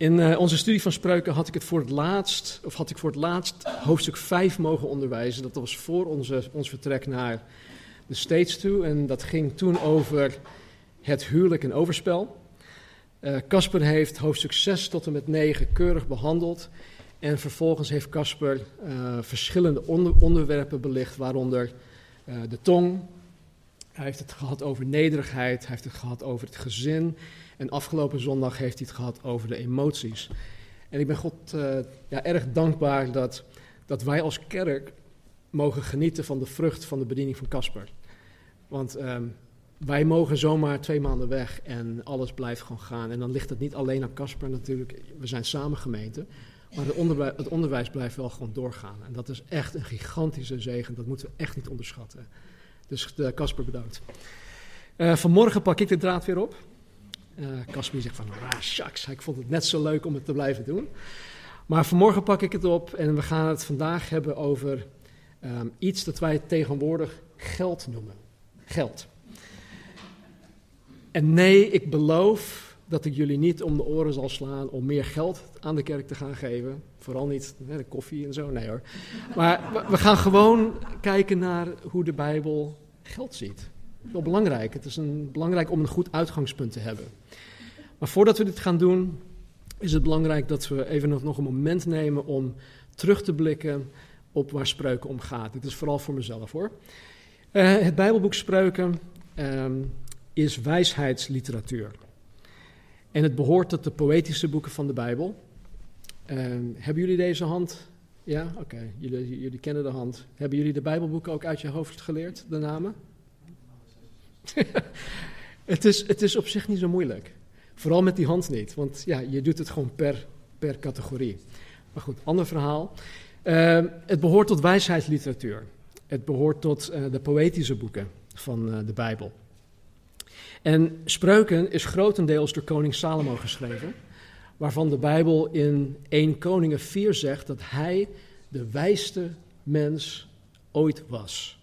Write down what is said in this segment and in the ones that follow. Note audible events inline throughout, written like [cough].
In eh, onze studie van spreuken had ik het voor het laatst, of had ik voor het laatst hoofdstuk 5 mogen onderwijzen. Dat was voor onze, ons vertrek naar de States toe. En dat ging toen over het huwelijk en overspel. Eh, Casper heeft hoofdstuk 6 tot en met 9 keurig behandeld. En vervolgens heeft Casper eh, verschillende onder, onderwerpen belicht, waaronder de tong. Hij heeft het gehad over nederigheid, hij heeft het gehad over het gezin. En afgelopen zondag heeft hij het gehad over de emoties. En ik ben God uh, ja, erg dankbaar dat, dat wij als kerk mogen genieten van de vrucht van de bediening van Casper. Want um, wij mogen zomaar twee maanden weg en alles blijft gewoon gaan. En dan ligt het niet alleen aan Casper natuurlijk, we zijn samen gemeente. Maar het onderwijs, blijft wel gewoon doorgaan. En dat is echt een gigantische zegen, dat moeten we echt niet onderschatten. Dus uh, Casper bedankt. Uh, vanmorgen pak ik de draad weer op. Casper uh, zegt van, ah, shucks, ik vond het net zo leuk om het te blijven doen. Maar vanmorgen pak ik het op en we gaan het vandaag hebben over um, iets dat wij tegenwoordig geld noemen. Geld. En nee, ik beloof dat ik jullie niet om de oren zal slaan om meer geld aan de kerk te gaan geven. Vooral niet hè, de koffie en zo, nee hoor. Maar we gaan gewoon kijken naar hoe de Bijbel geld ziet. Wel belangrijk. Het is een, belangrijk om een goed uitgangspunt te hebben. Maar voordat we dit gaan doen, is het belangrijk dat we even nog, een moment nemen om terug te blikken op waar spreuken om gaat. Dit is vooral voor mezelf hoor. Uh, het Bijbelboek Spreuken um, is wijsheidsliteratuur. En het behoort tot de poëtische boeken van de Bijbel. Um, hebben jullie deze hand? Ja, oké. Jullie, jullie kennen de hand. Hebben jullie de Bijbelboeken ook uit je hoofd geleerd, de namen? [laughs] het, is, het is op zich niet zo moeilijk. Vooral met die hand niet, want ja, je doet het gewoon per, per categorie. Maar goed, ander verhaal. Uh, het behoort tot wijsheidsliteratuur. Het behoort tot uh, de poëtische boeken van uh, de Bijbel. En Spreuken is grotendeels door koning Salomo geschreven, waarvan de Bijbel in 1 Koningen 4 zegt dat hij de wijste mens ooit was.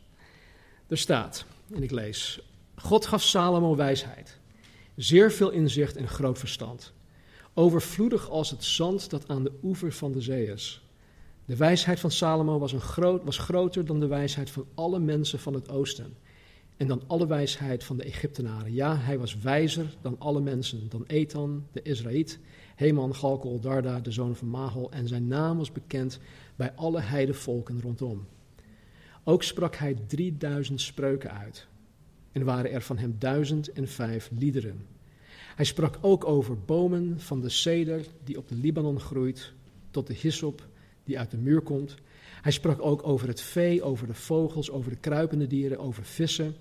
Er staat, en ik lees, God gaf Salomo wijsheid, zeer veel inzicht en groot verstand, overvloedig als het zand dat aan de oever van de zee is. De wijsheid van Salomo was, een groot, was groter dan de wijsheid van alle mensen van het oosten en dan alle wijsheid van de Egyptenaren. Ja, hij was wijzer dan alle mensen, dan Ethan, de Israël, Heman, Galkol, Darda, de zoon van Mahol, en zijn naam was bekend bij alle heidevolken rondom. Ook sprak hij drieduizend spreuken uit, en waren er van hem duizend en vijf liederen. Hij sprak ook over bomen van de ceder die op de Libanon groeit, tot de hyssop die uit de muur komt. Hij sprak ook over het vee, over de vogels, over de kruipende dieren, over vissen.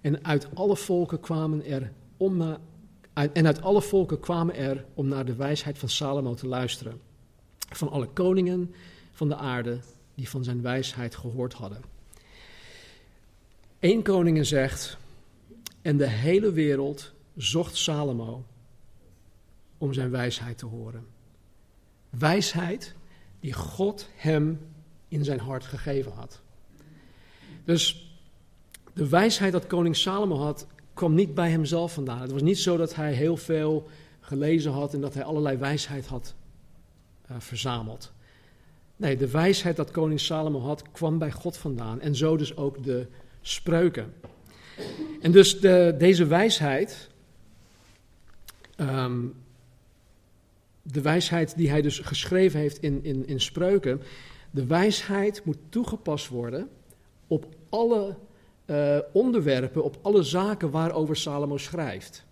En uit alle volken kwamen er om en uit alle volken kwamen er om naar de wijsheid van Salomo te luisteren. Van alle koningen van de aarde die van zijn wijsheid gehoord hadden. Eén koningen zegt, en de hele wereld zocht Salomo om zijn wijsheid te horen. Wijsheid die God hem in zijn hart gegeven had. Dus de wijsheid dat koning Salomo had, kwam niet bij hemzelf vandaan. Het was niet zo dat hij heel veel gelezen had en dat hij allerlei wijsheid had uh, verzameld. Nee, de wijsheid dat koning Salomo had, kwam bij God vandaan. En zo dus ook de spreuken. En dus de, deze wijsheid, um, de wijsheid die hij dus geschreven heeft in, in, in spreuken, de wijsheid moet toegepast worden op alle uh, onderwerpen, op alle zaken waarover Salomo schrijft.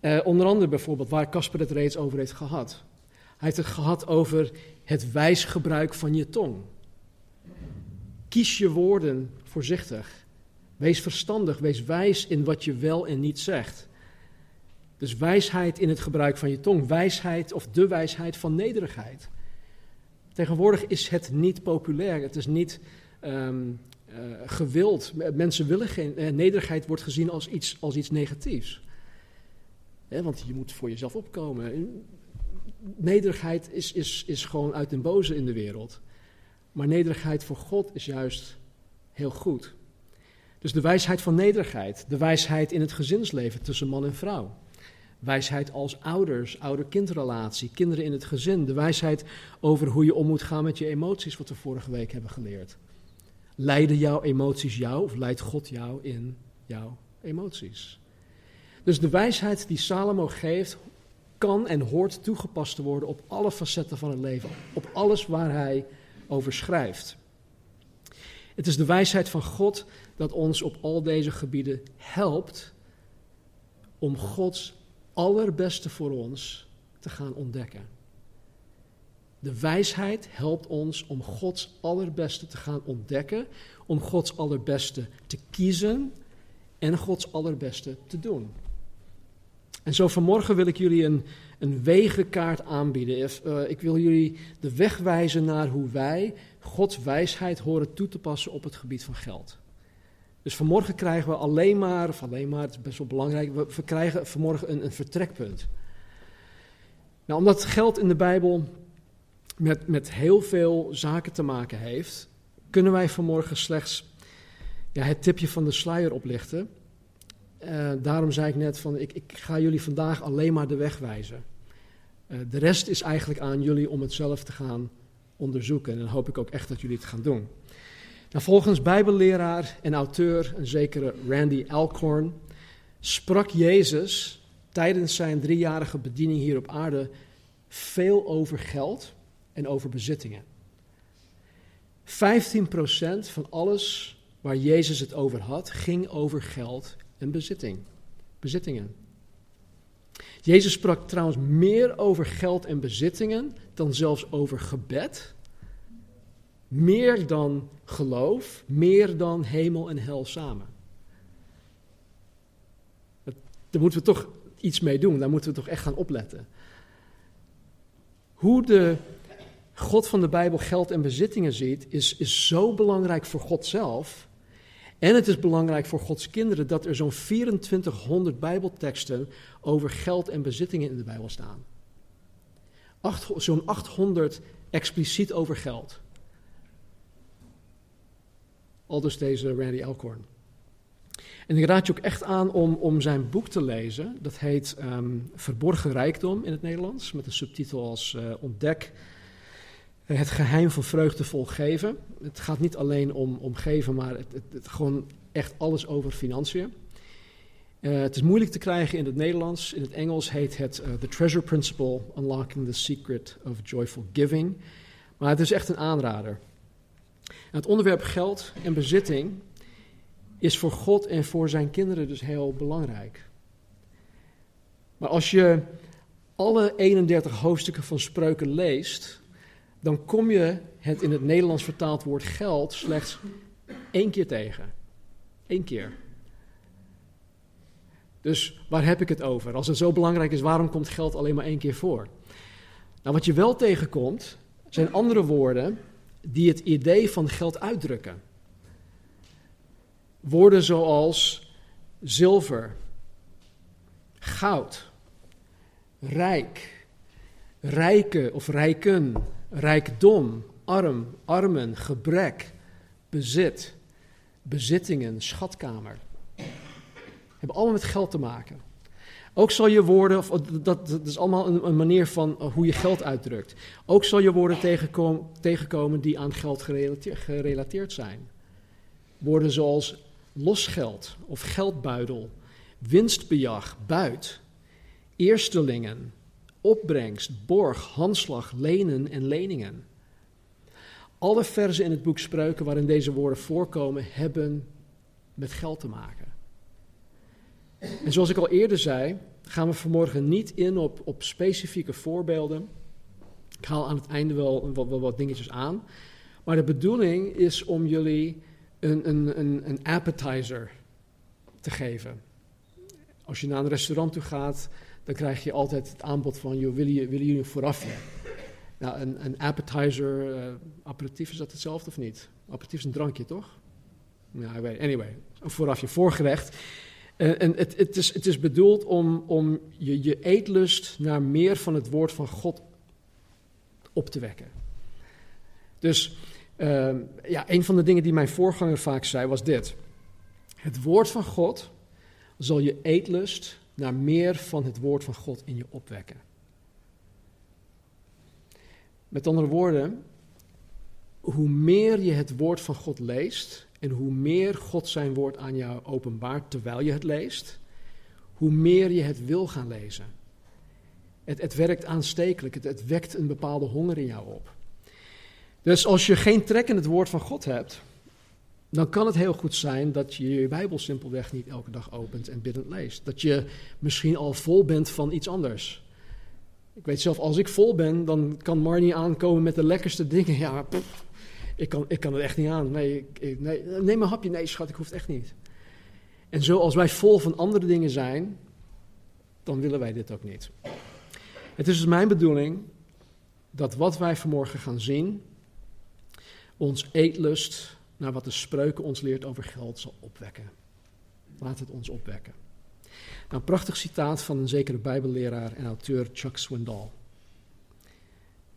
Uh, onder andere bijvoorbeeld waar Casper het reeds over heeft gehad. Hij heeft het gehad over het wijsgebruik van je tong. Kies je woorden voorzichtig. Wees verstandig, wees wijs in wat je wel en niet zegt. Dus wijsheid in het gebruik van je tong, wijsheid of de wijsheid van nederigheid. Tegenwoordig is het niet populair, het is niet ehm, eh, gewild. Mensen willen geen. Uh, nederigheid wordt gezien als iets, als iets negatiefs. want je moet voor jezelf opkomen. Nederigheid is, is, is gewoon uit den boze in de wereld. Maar nederigheid voor God is juist heel goed. Dus de wijsheid van nederigheid, de wijsheid in het gezinsleven tussen man en vrouw. Wijsheid als ouders, ouder-kindrelatie, kinderen in het gezin. De wijsheid over hoe je om moet gaan met je emoties, wat we vorige week hebben geleerd. Leiden jouw emoties jou of leidt God jou in jouw emoties? Dus de wijsheid die Salomo geeft, kan en hoort toegepast te worden op alle facetten van het leven, op alles waar hij over schrijft. Het is de wijsheid van God dat ons op al deze gebieden helpt om Gods allerbeste voor ons te gaan ontdekken. De wijsheid helpt ons om Gods allerbeste te gaan ontdekken, om Gods allerbeste te kiezen en Gods allerbeste te doen. En zo vanmorgen wil ik jullie een, een wegenkaart aanbieden. Uh, ik wil jullie de weg wijzen naar hoe wij Gods wijsheid horen toe te passen op het gebied van geld. Dus vanmorgen krijgen we alleen maar, of alleen maar, het is best wel belangrijk, we, krijgen vanmorgen een, een vertrekpunt. Nou, omdat geld in de Bijbel met, met heel veel zaken te maken heeft, kunnen wij vanmorgen slechts ja, het tipje van de sluier oplichten. Uh, daarom zei ik net van, ik, ik, ga jullie vandaag alleen maar de weg wijzen. Uh, de rest is eigenlijk aan jullie om het zelf te gaan onderzoeken. En dan hoop ik ook echt dat jullie het gaan doen. Nou, volgens bijbelleraar en auteur, een zekere Randy Alcorn, sprak Jezus tijdens zijn driejarige bediening hier op aarde veel over geld en over bezittingen. 15% van alles waar Jezus het over had, ging over geld en bezitting, bezittingen. Jezus sprak trouwens meer over geld en bezittingen dan zelfs over gebed meer dan geloof, meer dan hemel en hel samen. Daar moeten we toch iets mee doen, daar moeten we toch echt gaan opletten. Hoe de God van de Bijbel geld en bezittingen ziet, is, is zo belangrijk voor God zelf. En het is belangrijk voor Gods kinderen dat er zo'n 2400 Bijbelteksten over geld en bezittingen in de Bijbel staan. Zo'n 800 expliciet over geld. Al dus deze Randy Alcorn. En ik raad je ook echt aan om, om zijn boek te lezen. Dat heet ehm, Verborgen Rijkdom in het Nederlands, met een subtitel als uh, Ontdek het geheim van vreugdevol geven. Het gaat niet alleen om, om geven, maar het, het, het gewoon echt alles over financiën. Uh, het is moeilijk te krijgen in het Nederlands. In het Engels heet het uh, The Treasure Principle, Unlocking the Secret of Joyful Giving. Maar het is echt een aanrader het onderwerp geld en bezitting is voor God en voor zijn kinderen dus heel belangrijk. Maar als je alle 31 hoofdstukken van spreuken leest, dan kom je het in het Nederlands vertaald woord geld slechts één keer tegen. Eén keer. Dus waar heb ik het over? Als het zo belangrijk is, waarom komt geld alleen maar één keer voor? Nou, wat je wel tegenkomt, zijn andere woorden die het idee van geld uitdrukken. Woorden zoals zilver, goud, rijk, rijke of rijken, rijkdom, arm, armen, gebrek, bezit, bezittingen, schatkamer. Hebben allemaal met geld te maken. Ook zal je woorden, of, dat, dat is allemaal een, manier van eh, hoe je geld uitdrukt. Ook zal je woorden tegenkomen, die aan geld gerelateerd, gerelateerd zijn. Woorden zoals losgeld of geldbuidel, winstbejag, buit, eerstelingen, opbrengst, borg, handslag, lenen en leningen. Alle verzen in het boek Spreuken waarin deze woorden voorkomen, hebben met geld te maken. En zoals ik al eerder zei, gaan we vanmorgen niet in op, op specifieke voorbeelden. Ik haal aan het einde wel, wat dingetjes aan. Maar de bedoeling is om jullie een, een, een, een appetizer te geven. Als je naar een restaurant toe gaat, dan krijg je altijd het aanbod van, willen, je, willen jullie een voorafje? Nou, een, een appetizer, uh, aperitief, is dat hetzelfde of niet? Aperitief is een drankje, toch? Weet Anyway, een voorafje, voorgerecht. Uh, en het, het, is, het is bedoeld om, om je, je eetlust naar meer van het woord van God op te wekken. Dus uh, ja, een van de dingen die mijn voorganger vaak zei was dit. Het woord van God zal je eetlust naar meer van het woord van God in je opwekken. Met andere woorden, hoe meer je het woord van God leest en hoe meer God zijn woord aan jou openbaart terwijl je het leest, hoe meer je het wil gaan lezen. Het, het werkt aanstekelijk, het, het wekt een bepaalde honger in jou op. Dus als je geen trek in het woord van God hebt, dan kan het heel goed zijn dat je je Bijbel simpelweg niet elke dag opent en biddend leest. Dat je misschien al vol bent van iets anders. Ik weet zelf, als ik vol ben, dan kan Marnie aankomen met de lekkerste dingen. Ja, ik, kan, ik kan het echt niet aan. Nee, ik, nee, neem een hapje. Nee, schat, ik hoef het echt niet. En zo als wij vol van andere dingen zijn, dan willen wij dit ook niet. Het is dus mijn bedoeling dat wat wij vanmorgen gaan zien, ons eetlust naar wat de spreuken ons leert over geld zal opwekken. Laat het ons opwekken. Nou, een prachtig citaat van een zekere bijbelleraar en auteur Chuck Swindoll.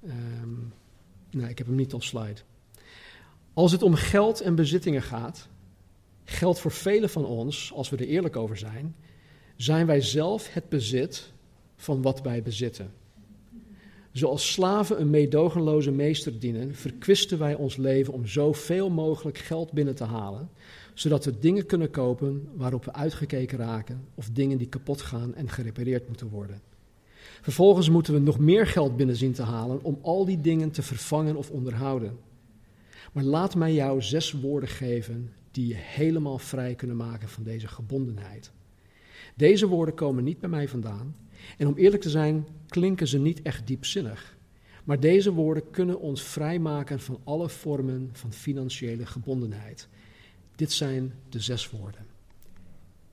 Um, nee, ik heb hem niet op slide. Als het om geld en bezittingen gaat, geldt voor velen van ons, als we er eerlijk over zijn, zijn wij zelf het bezit van wat wij bezitten. Zoals slaven een meedogenloze meester dienen, verkwisten wij ons leven om zoveel mogelijk geld binnen te halen, zodat we dingen kunnen kopen waarop we uitgekeken raken of dingen die kapot gaan en gerepareerd moeten worden. Vervolgens moeten we nog meer geld binnen zien te halen om al die dingen te vervangen of onderhouden. Maar laat mij jou zes woorden geven die je helemaal vrij kunnen maken van deze gebondenheid. Deze woorden komen niet bij mij vandaan, en om eerlijk te zijn, klinken ze niet echt diepzinnig. Maar deze woorden kunnen ons vrijmaken van alle vormen van financiële gebondenheid. Dit zijn de zes woorden.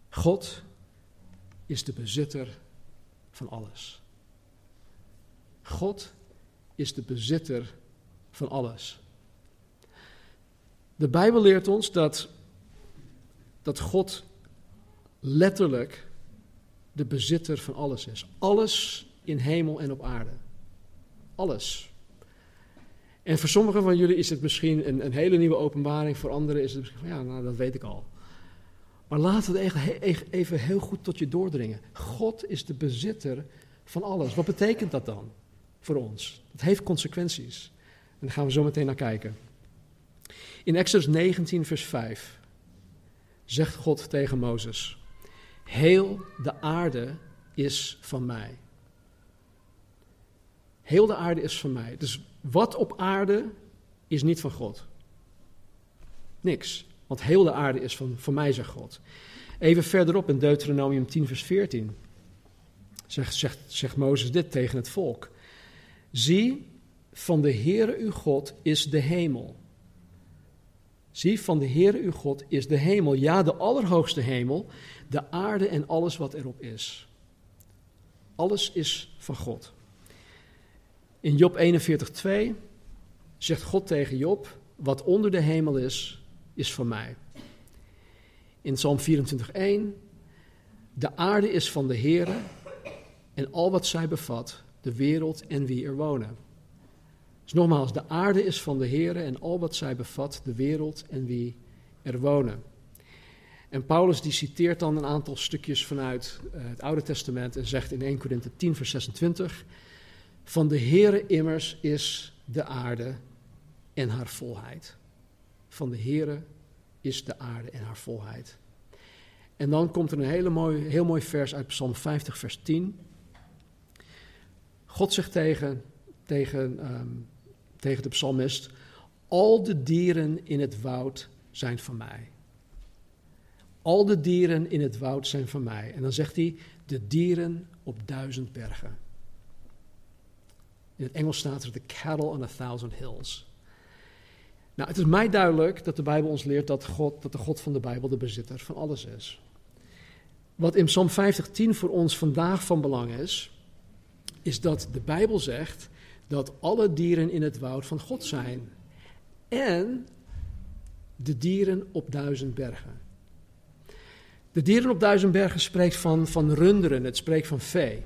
God is de bezitter van alles. God is de bezitter van alles. De Bijbel leert ons dat, dat God letterlijk de bezitter van alles is. Alles in hemel en op aarde. Alles. En voor sommigen van jullie is het misschien een, een hele nieuwe openbaring, voor anderen is het misschien van ja, nou dat weet ik al. Maar laat het even heel goed tot je doordringen. God is de bezitter van alles. Wat betekent dat dan voor ons? Het heeft consequenties. En daar gaan we zo meteen naar kijken. In Exodus 19, vers 5 zegt God tegen Mozes: Heel de aarde is van mij. Heel de aarde is van mij. Dus wat op aarde is niet van God. Niks. Want heel de aarde is van, van mij, zegt God. Even verderop in Deuteronomium 10, vers 14. Zegt, zegt, zegt Mozes dit tegen het volk. Zie, van de Heere uw God is de hemel. Zie, van de Heere uw God is de hemel. Ja, de allerhoogste hemel de aarde en alles wat erop is. Alles is van God. In Job 41:2 zegt God tegen Job: Wat onder de hemel is, is van mij. In Psalm 24:1 De aarde is van de Heere en al wat zij bevat, de wereld en wie er wonen. Dus nogmaals, de aarde is van de Heere en al wat zij bevat, de wereld en wie er wonen. En Paulus die citeert dan een aantal stukjes vanuit uh, het Oude Testament en zegt in 1 Korinthe 10 vers 26, van de Heere immers is de aarde en haar volheid. Van de Heere is de aarde en haar volheid. En dan komt er een hele mooi, heel mooi vers uit Psalm 50 vers 10. God zegt tegen, tegen, um, tegen de psalmist, al de dieren in het woud zijn van mij. Al de dieren in het woud zijn van mij. En dan zegt hij, de dieren op duizend bergen. In het Engels staat er, the cattle on a thousand hills. Nou, het is mij duidelijk dat de Bijbel ons leert dat, God, dat de God van de Bijbel de bezitter van alles is. Wat in Psalm 50:10 voor ons vandaag van belang is, is dat de Bijbel zegt dat alle dieren in het woud van God zijn. En de dieren op duizend bergen. De dieren op duizend bergen spreekt van, van runderen, het spreekt van vee.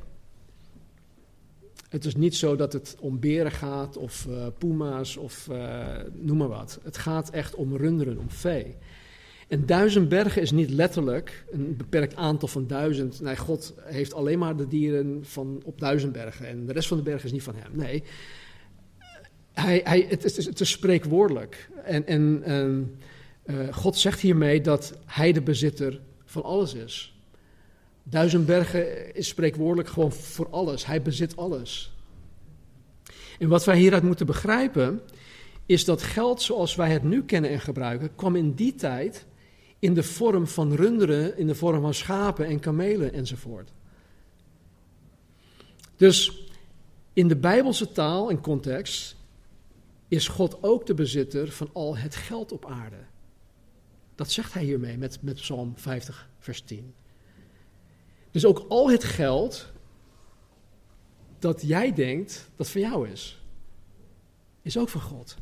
Het is niet zo dat het om beren gaat of uh, puma's of uh, noem maar wat. Het gaat echt om runderen, om vee. En duizend bergen is niet letterlijk een beperkt aantal van duizend. Nee, God heeft alleen maar de dieren van op duizend bergen en de rest van de bergen is niet van hem. Nee, hij, hij, het, is, het is spreekwoordelijk. En, en, en uh, God zegt hiermee dat hij de bezitter van alles is. Duizend bergen is spreekwoordelijk gewoon voor alles. Hij bezit alles. En wat wij hieruit moeten begrijpen, is dat geld zoals wij het nu kennen en gebruiken, kwam in die tijd in de vorm van runderen, in de vorm van schapen en kamelen enzovoort. Dus in de Bijbelse taal en context is God ook de bezitter van al het geld op aarde. Dat zegt hij hiermee met, met Psalm 50, vers 10. Dus ook al het geld dat jij denkt dat van jou is, is ook van God.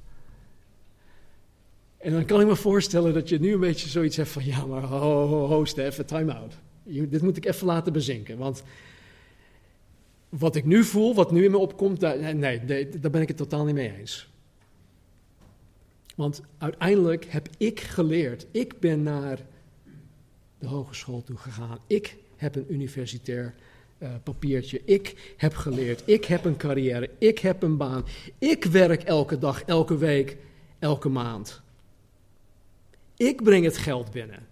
En dan kan ik me voorstellen dat je nu een beetje zoiets hebt van, ja, maar ho, ho, ho Stef, time out. Dit moet ik even laten bezinken, want wat ik nu voel, wat nu in me opkomt, daar, nee, daar ben ik het totaal niet mee eens. Want uiteindelijk heb ik geleerd, ik ben naar de hogeschool toe gegaan, ik heb een universitair uh, papiertje, ik heb geleerd, ik heb een carrière, ik heb een baan, ik werk elke dag, elke week, elke maand. Ik breng het geld binnen.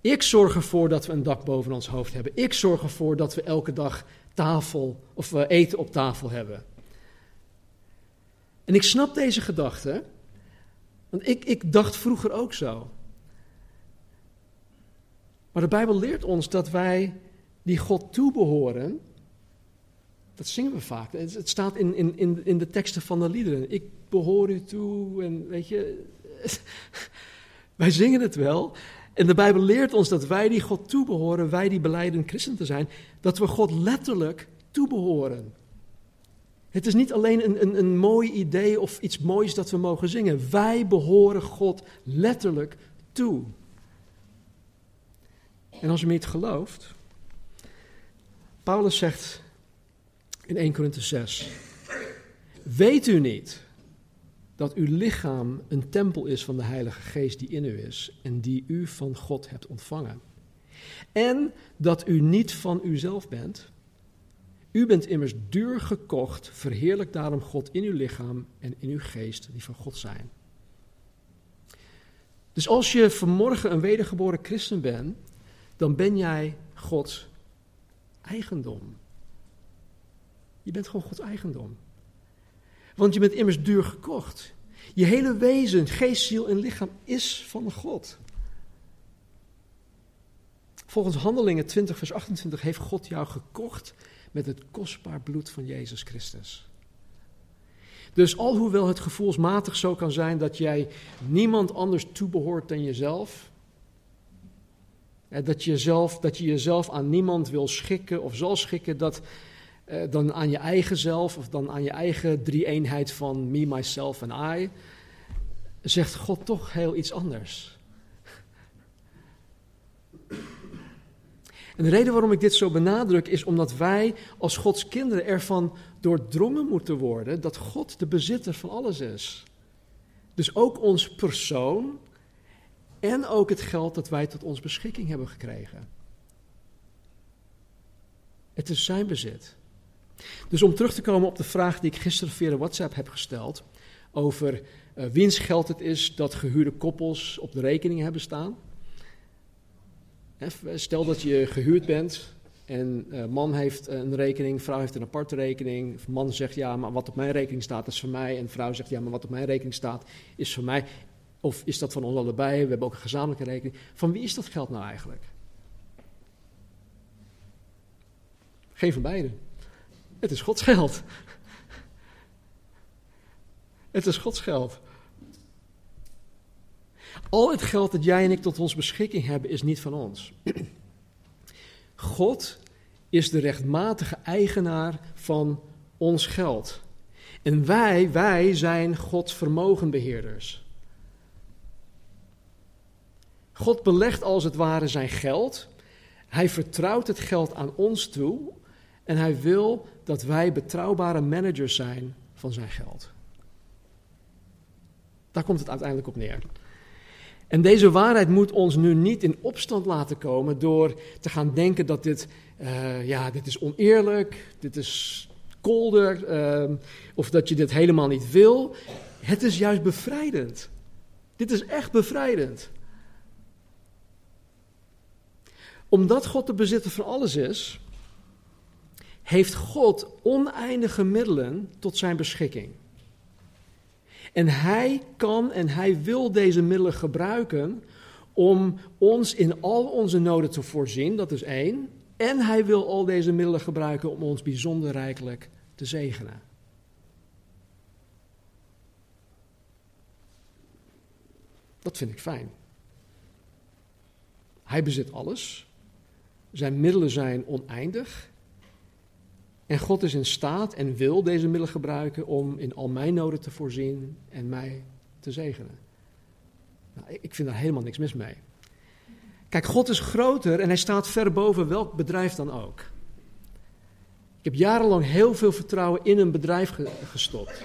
Ik zorg ervoor dat we een dak boven ons hoofd hebben. Ik zorg ervoor dat we elke dag tafel of uh, eten op tafel hebben. En ik snap deze gedachte, want ik, ik dacht vroeger ook zo. Maar de Bijbel leert ons dat wij die God toebehoren. Dat zingen we vaak. Het staat in, in, in, in de teksten van de liederen. Ik behoor u toe. En weet je. [laughs] Wij zingen het wel. En de Bijbel leert ons dat wij die God toebehoren, wij die beleiden christen te zijn, dat we God letterlijk toebehoren. Het is niet alleen een, een, een mooi idee of iets moois dat we mogen zingen. Wij behoren God letterlijk toe. En als u me niet gelooft, Paulus zegt in 1 Korinthe 6, weet u niet dat uw lichaam een tempel is van de Heilige Geest die in u is en die u van God hebt ontvangen. En dat u niet van uzelf bent. U bent immers duur gekocht, verheerlijk daarom God in uw lichaam en in uw geest die van God zijn. Dus als je vanmorgen een wedergeboren christen bent, dan ben jij Gods eigendom. Je bent gewoon Gods eigendom. Want je bent immers duur gekocht. Je hele wezen, geest, ziel en lichaam is van God. Volgens Handelingen 20, vers 28 heeft God jou gekocht met het kostbaar bloed van Jezus Christus. Dus alhoewel het gevoelsmatig zo kan zijn dat jij niemand anders toebehoort dan jezelf, dat je, jezelf, dat je jezelf aan niemand wil schikken of zal schikken, dat, eh, dan aan je eigen zelf of dan aan je eigen drie-eenheid van me, myself en I, zegt God toch heel iets anders. En de reden waarom ik dit zo benadruk is omdat wij als Gods kinderen ervan doordrongen moeten worden dat God de bezitter van alles is. Dus ook ons persoon en ook het geld dat wij tot ons beschikking hebben gekregen. Het is zijn bezit. Dus om terug te komen op de vraag die ik gisteren via WhatsApp heb gesteld over uh, wiens geld het is dat gehuurde koppels op de rekening hebben staan. Stel dat je gehuurd bent en uh, man heeft een rekening, vrouw heeft een aparte rekening. Man zegt ja, maar wat op mijn rekening staat is voor mij. En vrouw zegt ja, maar wat op mijn rekening staat is voor mij. Of is dat van ons allebei? We hebben ook een gezamenlijke rekening. Van wie is dat geld nou eigenlijk? Geen van beiden. Het is Gods geld. Het is Gods geld. Al het geld dat jij en ik tot ons beschikking hebben, is niet van ons. God is de rechtmatige eigenaar van ons geld. En wij, wij zijn Gods vermogenbeheerders. God belegt als het ware zijn geld. Hij vertrouwt het geld aan ons toe. En hij wil dat wij betrouwbare managers zijn van zijn geld. Daar komt het uiteindelijk op neer. En deze waarheid moet ons nu niet in opstand laten komen door te gaan denken dat dit, uh, ja, dit is oneerlijk, dit is kolder, uh, of dat je dit helemaal niet wil. Het is juist bevrijdend. Dit is echt bevrijdend. Omdat God de bezitter van alles is, heeft God oneindige middelen tot zijn beschikking. En hij kan en hij wil deze middelen gebruiken om ons in al onze noden te voorzien, dat is één. En hij wil al deze middelen gebruiken om ons bijzonder rijkelijk te zegenen. Dat vind ik fijn. Hij bezit alles. Zijn middelen zijn oneindig. En God is in staat en wil deze middelen gebruiken om in al mijn noden te voorzien en mij te zegenen. Nou, ik vind daar helemaal niks mis mee. Kijk, God is groter en hij staat ver boven welk bedrijf dan ook. Ik heb jarenlang heel veel vertrouwen in een bedrijf gestopt.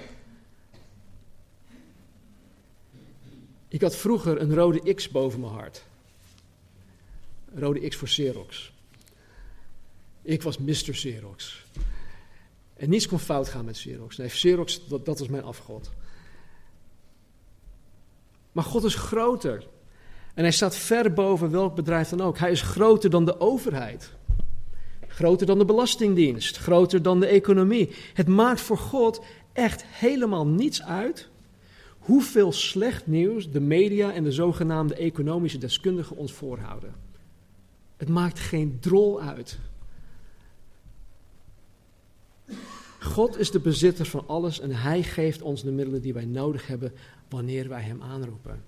Ik had vroeger een rode X boven mijn hart. Een rode X voor Xerox. Ik was Mr. Xerox. En niets kon fout gaan met Xerox. Nee, Xerox, dat, was mijn afgod. Maar God is groter. En hij staat ver boven welk bedrijf dan ook. Hij is groter dan de overheid. Groter dan de Belastingdienst. Groter dan de economie. Het maakt voor God echt helemaal niets uit hoeveel slecht nieuws de media en de zogenaamde economische deskundigen ons voorhouden. Het maakt geen drol uit. God is de bezitter van alles en Hij geeft ons de middelen die wij nodig hebben wanneer wij Hem aanroepen.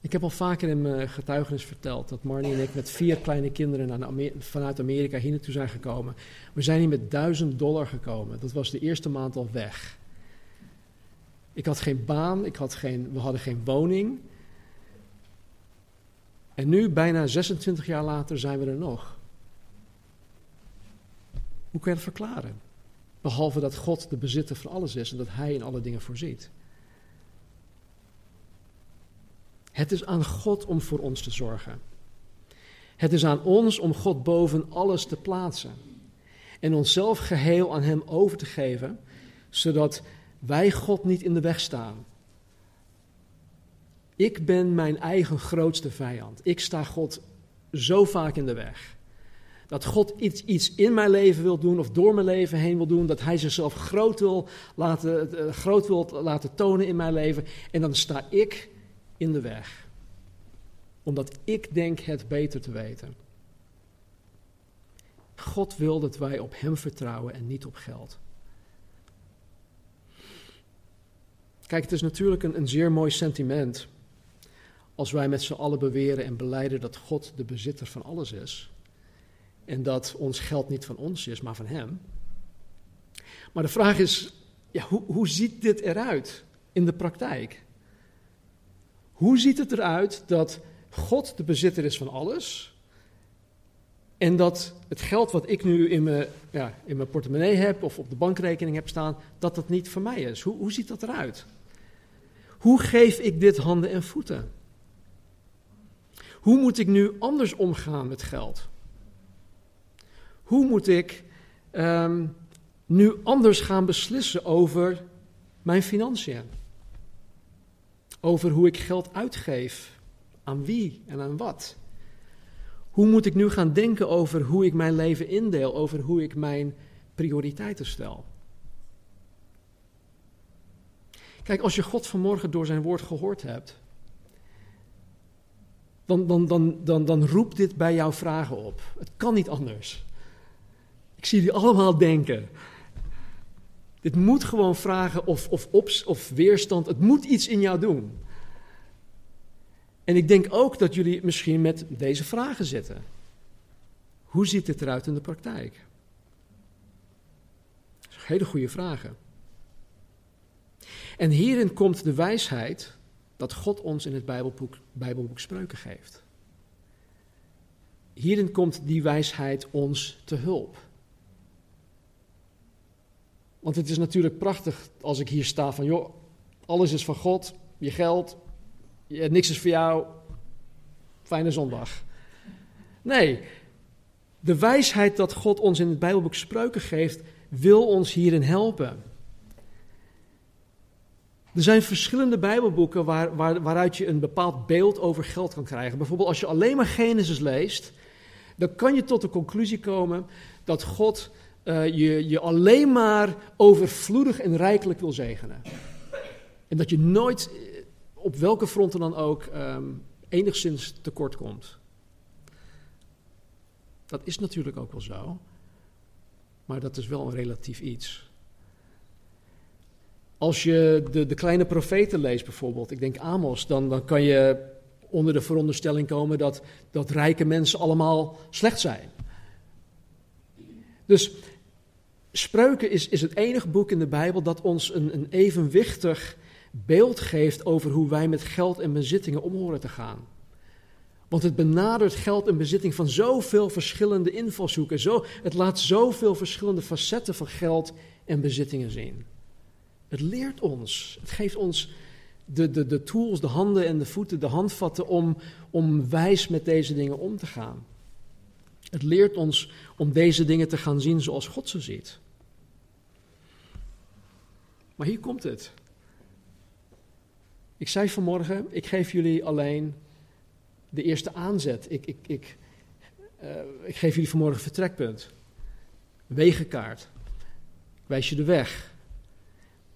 Ik heb al vaker in mijn getuigenis verteld dat Marnie en ik met vier kleine kinderen vanuit Amerika hier naartoe zijn gekomen. We zijn hier met duizend dollar gekomen. Dat was de eerste maand al weg. Ik had geen baan, ik had geen, we hadden geen woning. En nu, bijna 26 jaar later, zijn we er nog. Hoe kun je dat verklaren? Behalve dat God de bezitter van alles is en dat Hij in alle dingen voorziet. Het is aan God om voor ons te zorgen. Het is aan ons om God boven alles te plaatsen. En onszelf geheel aan Hem over te geven, zodat wij God niet in de weg staan. Ik ben mijn eigen grootste vijand. Ik sta God zo vaak in de weg. Dat God iets, iets in mijn leven wil doen of door mijn leven heen wil doen. Dat Hij zichzelf groot wil, laten, eh, groot wil laten tonen in mijn leven. En dan sta ik in de weg. Omdat ik denk het beter te weten. God wil dat wij op Hem vertrouwen en niet op geld. Kijk, het is natuurlijk een, een zeer mooi sentiment als wij met z'n allen beweren en beleiden dat God de bezitter van alles is. En dat ons geld niet van ons is, maar van Hem. Maar de vraag is, ja, hoe, hoe ziet dit eruit in de praktijk? Hoe ziet het eruit dat God de bezitter is van alles en dat het geld wat ik nu in mijn, ja, in mijn portemonnee heb of op de bankrekening heb staan, dat dat niet van mij is? Hoe, hoe ziet dat eruit? Hoe geef ik dit handen en voeten? Hoe moet ik nu anders omgaan met geld? Hoe moet ik ehm, nu anders gaan beslissen over mijn financiën? Over hoe ik geld uitgeef, aan wie en aan wat? Hoe moet ik nu gaan denken over hoe ik mijn leven indeel, over hoe ik mijn prioriteiten stel? Kijk, als je God vanmorgen door zijn woord gehoord hebt, dan, dan, dan, dan, roept dit bij jou vragen op. Het kan niet anders. Ik zie jullie allemaal denken. Dit moet gewoon vragen of, of, of weerstand. Het moet iets in jou doen. En ik denk ook dat jullie misschien met deze vragen zitten. Hoe ziet dit eruit in de praktijk? Dat zijn hele goede vragen. En hierin komt de wijsheid dat God ons in het Bijbelboek, Bijbelboek Spreuken geeft. Hierin komt die wijsheid ons te hulp. Want het is natuurlijk prachtig als ik hier sta van, joh, alles is van God, je geld, je, niks is voor jou, fijne zondag. Nee, de wijsheid dat God ons in het Bijbelboek Spreuken geeft, wil ons hierin helpen. Er zijn verschillende Bijbelboeken waar, waar, waaruit je een bepaald beeld over geld kan krijgen. Bijvoorbeeld als je alleen maar Genesis leest, dan kan je tot de conclusie komen dat God uh, je, je alleen maar overvloedig en rijkelijk wil zegenen. En dat je nooit, eh, op welke fronten dan ook, um, enigszins tekort komt. Dat is natuurlijk ook wel zo, maar dat is wel een relatief iets. Als je de, de kleine profeten leest bijvoorbeeld, ik denk Amos, dan, dan kan je onder de veronderstelling komen dat, dat rijke mensen allemaal slecht zijn. Dus Spreuken is, is het enige boek in de Bijbel dat ons een, een evenwichtig beeld geeft over hoe wij met geld en bezittingen om horen te gaan. Want het benadert geld en bezitting van zoveel verschillende invalshoeken. Zo, het laat zoveel verschillende facetten van geld en bezittingen zien. Het leert ons, het geeft ons de, de, de tools, de handen en de voeten, de handvatten om, om wijs met deze dingen om te gaan. Het leert ons om deze dingen te gaan zien zoals God ze ziet. Maar hier komt het. Ik zei vanmorgen, ik geef jullie alleen de eerste aanzet. Ik, ik, ik, uh, ik geef jullie vanmorgen vertrekpunt. Wegenkaart. Ik wijs je de weg.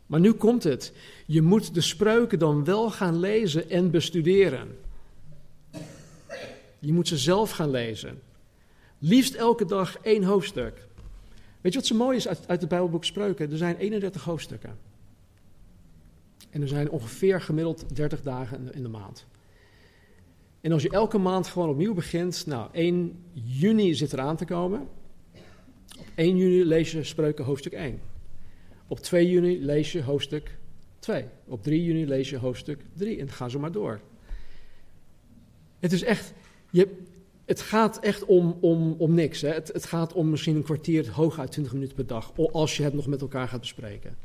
Maar nu komt het. Je moet de spreuken dan wel gaan lezen en bestuderen. Je moet ze zelf gaan lezen. Liefst elke dag één hoofdstuk. Weet je wat zo mooi is uit, uit het Bijbelboek Spreuken? Er zijn 31 hoofdstukken. En er zijn ongeveer gemiddeld 30 dagen in de maand. En als je elke maand gewoon opnieuw begint, nou, 1 juni zit eraan te komen. Op 1 juni lees je Spreuken hoofdstuk 1. Op 2 juni lees je hoofdstuk 2. Op 3 juni lees je hoofdstuk 3 en ga zo maar door. Het is echt, je, het gaat echt om, om, om niks. Hè. Het, het gaat om misschien een kwartier, hooguit 20 minuten per dag, als je het nog met elkaar gaat bespreken.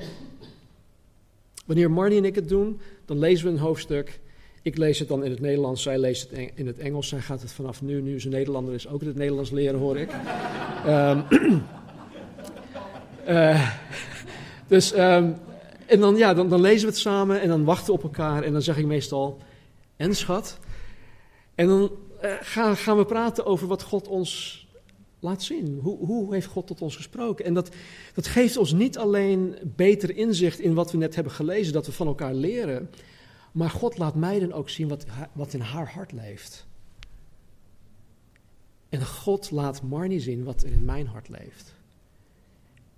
Wanneer Marnie en ik het doen, dan lezen we een hoofdstuk. Ik lees het dan in het Nederlands, zij leest het in het Engels. Zij gaat het vanaf nu, nu ze Nederlander is, ook in het Nederlands leren, hoor ik. um, [clears throat] dus, um, en dan, ja, dan, dan, lezen we het samen en dan wachten we op elkaar. En dan zeg ik meestal, en schat. En dan uh, gaan, gaan we praten over wat God ons laat zien. Hoe, hoe heeft God tot ons gesproken? En dat, dat geeft ons niet alleen beter inzicht in wat we net hebben gelezen, dat we van elkaar leren. Maar God laat mij dan ook zien wat, wat in haar hart leeft. En God laat Marnie zien wat er in mijn hart leeft.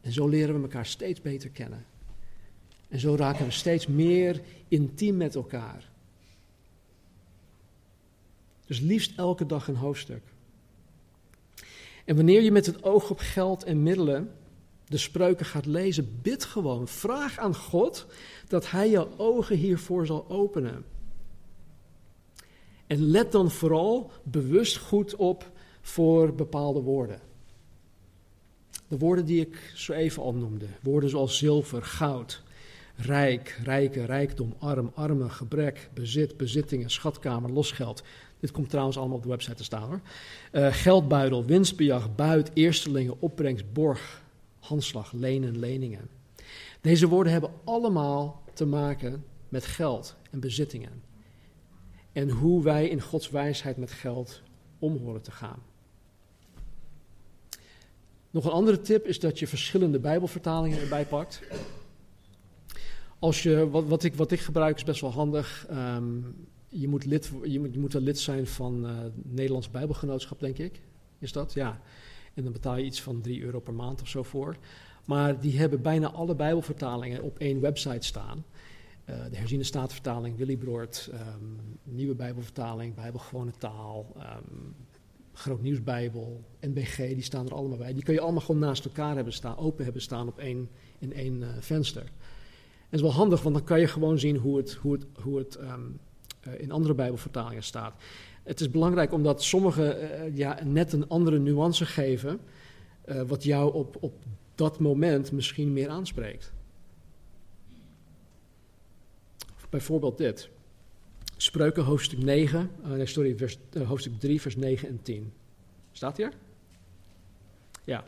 En zo leren we elkaar steeds beter kennen. En zo raken we steeds meer intiem met elkaar. Dus liefst elke dag een hoofdstuk. En wanneer je met het oog op geld en middelen de spreuken gaat lezen, bid gewoon. Vraag aan God dat Hij je ogen hiervoor zal openen. En let dan vooral bewust goed op voor bepaalde woorden. De woorden die ik zo even al noemde. Woorden zoals zilver, goud, rijk, rijke, rijkdom, arm, arme, gebrek, bezit, bezittingen, schatkamer, losgeld. Dit komt trouwens allemaal op de website te staan hoor. Uh, geldbuidel, winstbejag, buit, eerstelingen, opbrengst, borg, handslag, lenen, leningen. Deze woorden hebben allemaal te maken met geld en bezittingen. En hoe wij in Gods wijsheid met geld om horen te gaan. Nog een andere tip is dat je verschillende Bijbelvertalingen erbij pakt. Als je, wat, wat, ik, wat ik gebruik is best wel handig. Um, je moet, lid, je moet, je moet lid zijn van het Nederlands Bijbelgenootschap, denk ik. Is dat? Ja. En dan betaal je iets van 3 euro per maand of zo voor. Maar die hebben bijna alle Bijbelvertalingen op één website staan. de herziene staatvertaling, Willy Broert, ehm, Nieuwe Bijbelvertaling, Bijbelgewone taal, um, Groot Nieuwsbijbel, NBG, die staan er allemaal bij. Die kun je allemaal gewoon naast elkaar hebben staan, open hebben staan op één, in één uh, venster. En dat is wel handig, want dan kan je gewoon zien hoe het, hoe het, hoe het um, uh, in andere Bijbelvertalingen staat. Het is belangrijk omdat sommige uh, ja, net een andere nuance geven, wat jou op, op dat moment misschien meer aanspreekt. Bijvoorbeeld dit. Spreuken hoofdstuk 9, uh, sorry, hoofdstuk 3, vers 9 en 10. Staat hier? Ja.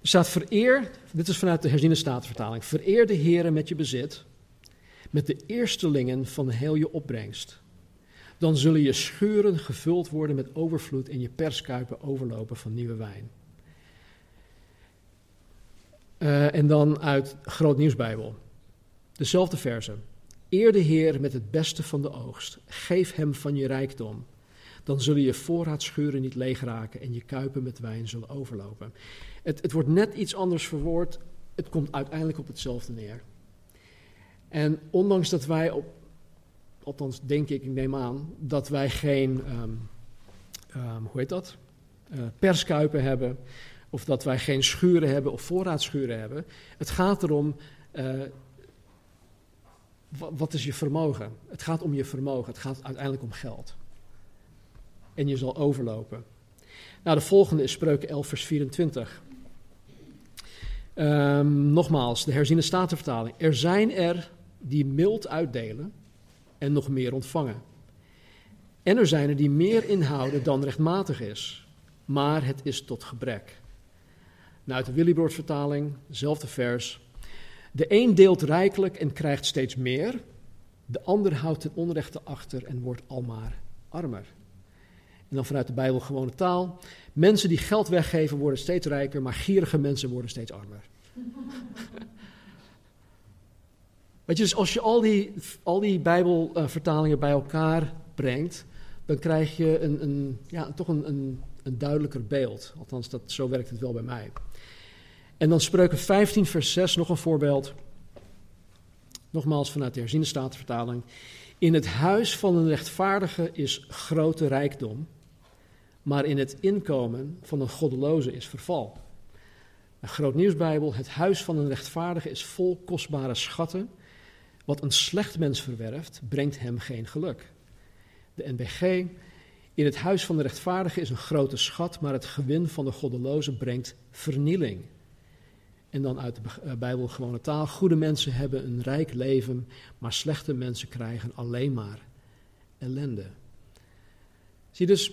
Er staat vereer, dit is vanuit de herziene statenvertaling, vereer de Heere met je bezit, met de eerstelingen van heel je opbrengst. Dan zullen je schuren gevuld worden met overvloed en je perskuipen overlopen van nieuwe wijn. Uh, en dan uit Groot Nieuwsbijbel. Dezelfde verse. Eer de Heer met het beste van de oogst. Geef hem van je rijkdom. Dan zullen je voorraadschuren niet leeg raken en je kuipen met wijn zullen overlopen. Het, het wordt net iets anders verwoord. Het komt uiteindelijk op hetzelfde neer. En ondanks dat wij op, althans denk ik, ik neem aan, dat wij geen, um, hoe heet dat, uh, perskuipen hebben, of dat wij geen schuren hebben of voorraadschuren hebben. Het gaat erom, uh, wat is je vermogen? Het gaat om je vermogen, het gaat uiteindelijk om geld. En je zal overlopen. Nou, de volgende is Spreuken 11, vers 24. Um, nogmaals, de herziene statenvertaling. Er zijn er die mild uitdelen en nog meer ontvangen. En er zijn er die meer inhouden dan rechtmatig is, maar het is tot gebrek. Nou, uit de Willibrord vertaling, dezelfde vers. De een deelt rijkelijk en krijgt steeds meer, de ander houdt ten onrechte achter en wordt almaar armer. En dan vanuit de Bijbel gewone taal. Mensen die geld weggeven worden steeds rijker, maar gierige mensen worden steeds armer. [laughs] Dus als je al die, al die Bijbelvertalingen bij elkaar brengt, dan krijg je een, een ja, toch een, een, een duidelijker beeld. Althans, dat, zo werkt het wel bij mij. En dan spreuken 15, vers 6, nog een voorbeeld. Nogmaals vanuit de herziene statenvertaling. In het huis van een rechtvaardige is grote rijkdom, maar in het inkomen van een goddeloze is verval. Een groot nieuwsbijbel, het huis van een rechtvaardige is vol kostbare schatten. Wat een slecht mens verwerft, brengt hem geen geluk. De NBG, in het huis van de rechtvaardige is een grote schat, maar het gewin van de goddeloze brengt vernieling. En dan uit de eh, Bijbel gewone taal. Goede mensen hebben een rijk leven, maar slechte mensen krijgen alleen maar ellende. Zie dus,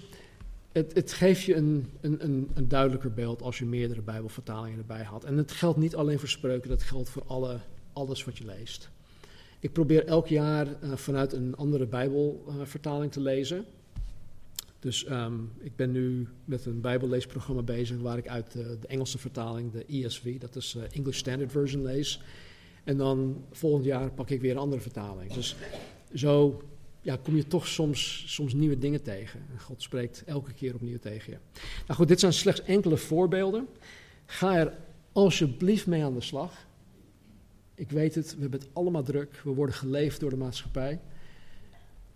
het, het geeft je een, een, een, duidelijker beeld als je meerdere Bijbelvertalingen erbij had. En het geldt niet alleen voor spreuken, dat geldt voor alle, alles wat je leest. Ik probeer elk jaar uh, vanuit een andere Bijbelvertaling te lezen. Dus um, ik ben nu met een bijbelleesprogramma bezig waar ik uit de, de Engelse vertaling, de ESV, dat is uh, English Standard Version, lees. En dan volgend jaar pak ik weer een andere vertaling. Dus zo ja, kom je toch soms, soms nieuwe dingen tegen. En God spreekt elke keer opnieuw tegen je. Nou goed, dit zijn slechts enkele voorbeelden. Ga er alsjeblieft mee aan de slag. Ik weet het, we hebben het allemaal druk. We worden geleefd door de maatschappij.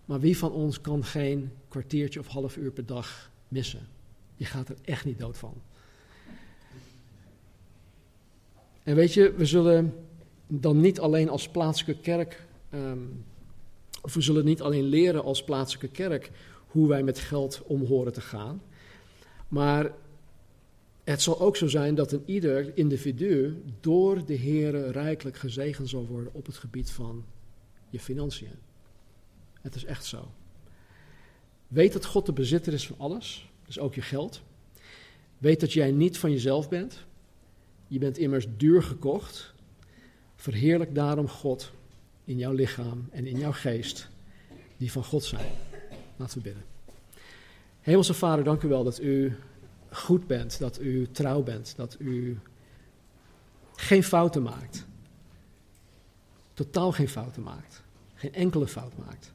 Maar wie van ons kan geen kwartiertje of half uur per dag missen? Je gaat er echt niet dood van. En weet je, we zullen dan niet alleen als plaatselijke kerk, um, of we zullen niet alleen leren als plaatselijke kerk hoe wij met geld om horen te gaan, maar het zal ook zo zijn dat een ieder individu door de Heer rijkelijk gezegend zal worden op het gebied van je financiën. Het is echt zo. Weet dat God de bezitter is van alles, dus ook je geld. Weet dat jij niet van jezelf bent. Je bent immers duur gekocht. Verheerlijk daarom God in jouw lichaam en in jouw geest, die van God zijn. Laten we bidden. Hemelse Vader, dank u wel dat u goed bent, dat u trouw bent, dat u geen fouten maakt. Totaal geen fouten maakt. Geen enkele fout maakt.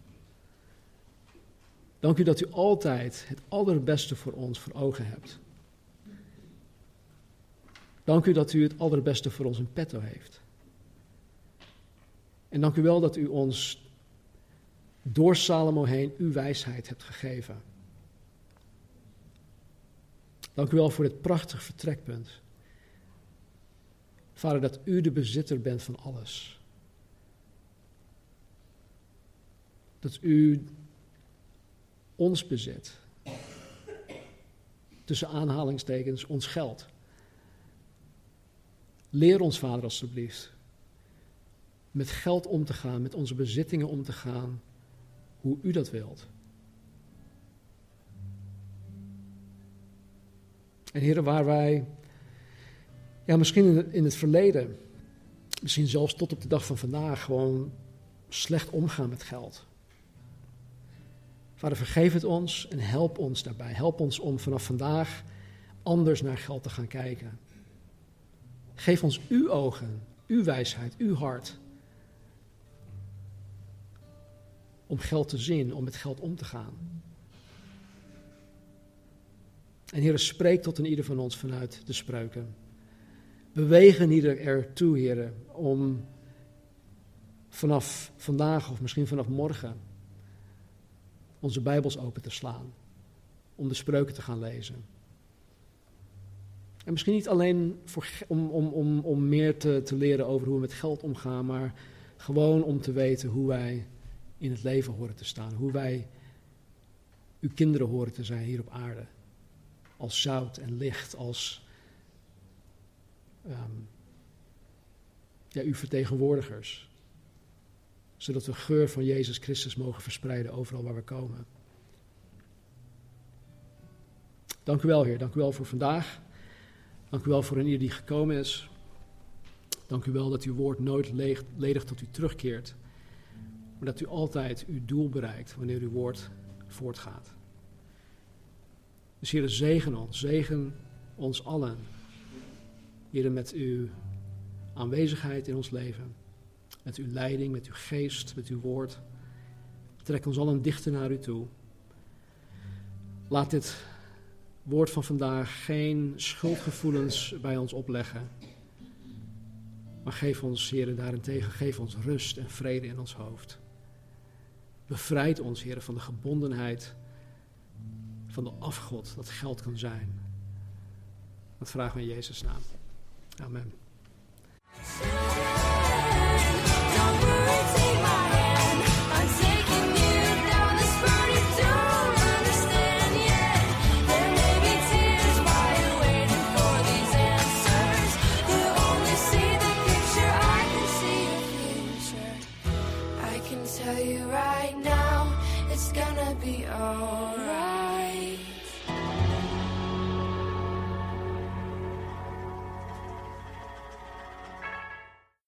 Dank u dat u altijd het allerbeste voor ons voor ogen hebt. Dank u dat u het allerbeste voor ons in petto heeft. En dank u wel dat u ons door Salomo heen uw wijsheid hebt gegeven. Dank u wel voor dit prachtig vertrekpunt. Vader, dat u de bezitter bent van alles. Dat u ons bezit. Tussen aanhalingstekens, ons geld. Leer ons, Vader, alstublieft. Met geld om te gaan, met onze bezittingen om te gaan, hoe u dat wilt. En heren, waar wij, ja, misschien in het, verleden, misschien zelfs tot op de dag van vandaag, gewoon slecht omgaan met geld. Vader, vergeef het ons en help ons daarbij. Help ons om vanaf vandaag anders naar geld te gaan kijken. Geef ons uw ogen, uw wijsheid, uw hart. Om geld te zien, om met geld om te gaan. En Heer, spreek tot een ieder van ons vanuit de spreuken. Bewegen ieder ertoe, Heer, om vanaf vandaag of misschien vanaf morgen onze Bijbels open te slaan. Om de spreuken te gaan lezen. En misschien niet alleen voor, om, om, om, om meer te, te leren over hoe we met geld omgaan, maar gewoon om te weten hoe wij in het leven horen te staan. Hoe wij uw kinderen horen te zijn hier op aarde als zout en licht, als um, ja, uw vertegenwoordigers. Zodat we geur van Jezus Christus mogen verspreiden overal waar we komen. Dank u wel, Heer. Dank u wel voor vandaag. Dank u wel voor een ieder die gekomen is. Dank u wel dat uw woord nooit ledig tot u terugkeert. Maar dat u altijd uw doel bereikt wanneer uw woord voortgaat. Dus Heer, zegen ons, zegen ons allen. Heer, met uw aanwezigheid in ons leven. Met uw leiding, met uw geest, met uw woord. Trek ons allen dichter naar u toe. Laat dit woord van vandaag geen schuldgevoelens bij ons opleggen. Maar geef ons, Heer, daarentegen, geef ons rust en vrede in ons hoofd. Bevrijd ons, Heer, van de gebondenheid van de afgod dat geld kan zijn. Dat vragen we in Jezus' naam. Amen.